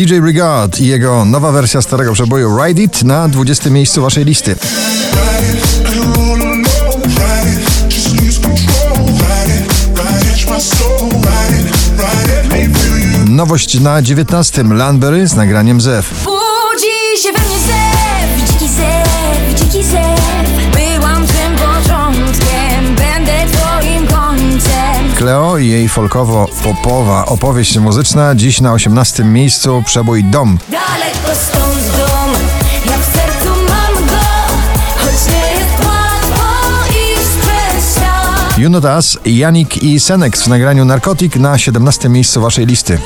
DJ Regard i jego nowa wersja starego przeboju Ride It na 20 miejscu waszej listy. Nowość na 19. Landberry z nagraniem Zew. Budzi się we mnie zew, dziki zew, dziki zew Cleo i jej folkowo-popowa opowieść muzyczna dziś na 18. miejscu przebój Dom. Daleko stąd dom, ja w sercu mam go Choć nie jest łatwo iść przez świat You Know Us, Janik i Senex w nagraniu Narkotik na 17. miejscu waszej listy.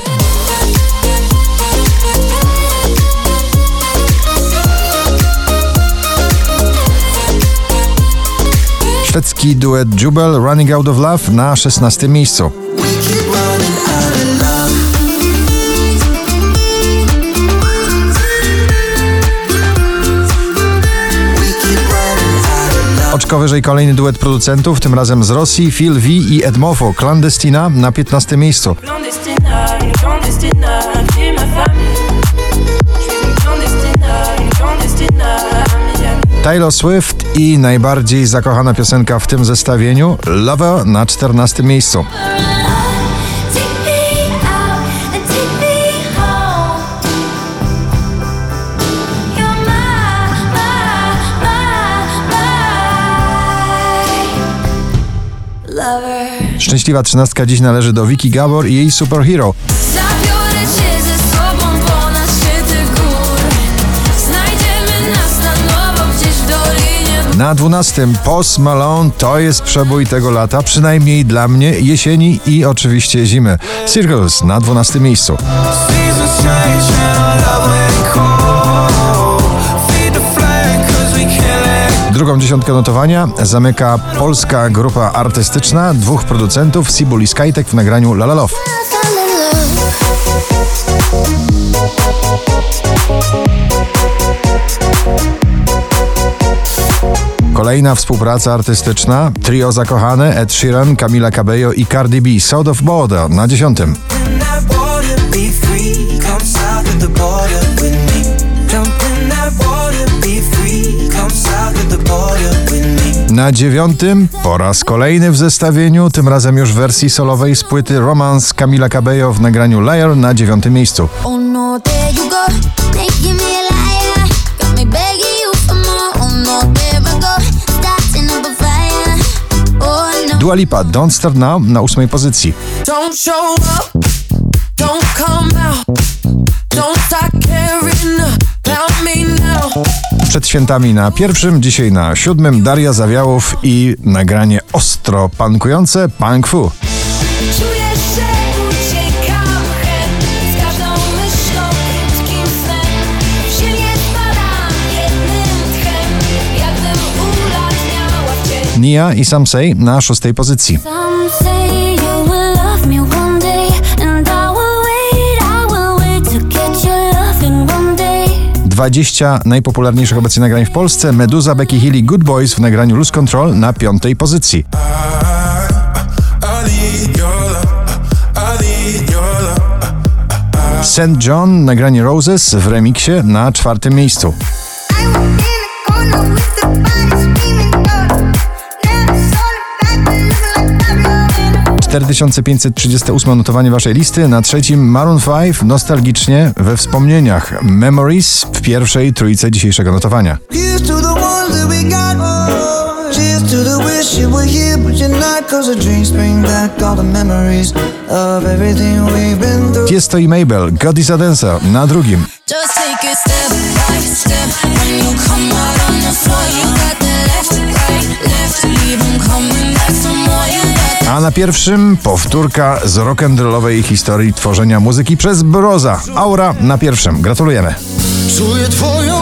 Szwedzki duet Jubel Running Out of Love na 16. miejscu. Oczko wyżej kolejny duet producentów, tym razem z Rosji, Phil V i Edmofo, Clandestina na 15 miejscu. Clandestina, Taylor Swift i najbardziej zakochana piosenka w tym zestawieniu Lover na 14 miejscu. Szczęśliwa trzynastka dziś należy do Vicky Gabor i jej Superhero. Na 12 Post Malone to jest przebój tego lata, przynajmniej dla mnie, jesieni i oczywiście zimy. Circles na 12 miejscu. Drugą dziesiątkę notowania zamyka polska grupa artystyczna dwóch producentów Sibul i Skytek w nagraniu La La Love. Kolejna współpraca artystyczna, trio zakochane Ed Sheeran, Camila Cabello i Cardi B, South of Border na dziesiątym. Na dziewiątym, po raz kolejny w zestawieniu, tym razem już w wersji solowej z płyty Romance Camila Cabello w nagraniu Liar na dziewiątym miejscu. Oh no, Dua Lipa, Don't Start Now na ósmej pozycji. Don't show up, don't come out, don't start caring about me now. Przed świętami na pierwszym, dzisiaj na siódmym Daria Zawiałów i nagranie ostro pankujące Punk Fu. Nia i Sam Say na szóstej pozycji. 20 najpopularniejszych obecnie nagrań w Polsce Meduza, Becky Hill i Good Boys w nagraniu Lose Control na piątej pozycji. St. John, nagranie Roses w remiksie na czwartym miejscu. 4538 notowanie waszej listy, na trzecim Maroon 5 nostalgicznie we wspomnieniach. Memories w pierwszej trójce dzisiejszego notowania. Tiesto i Mabel, God is a Dancer. Na drugim. A na pierwszym powtórka z rock'n'rollowej historii tworzenia muzyki przez Broza. Aura na pierwszym. Gratulujemy. Czuję twoją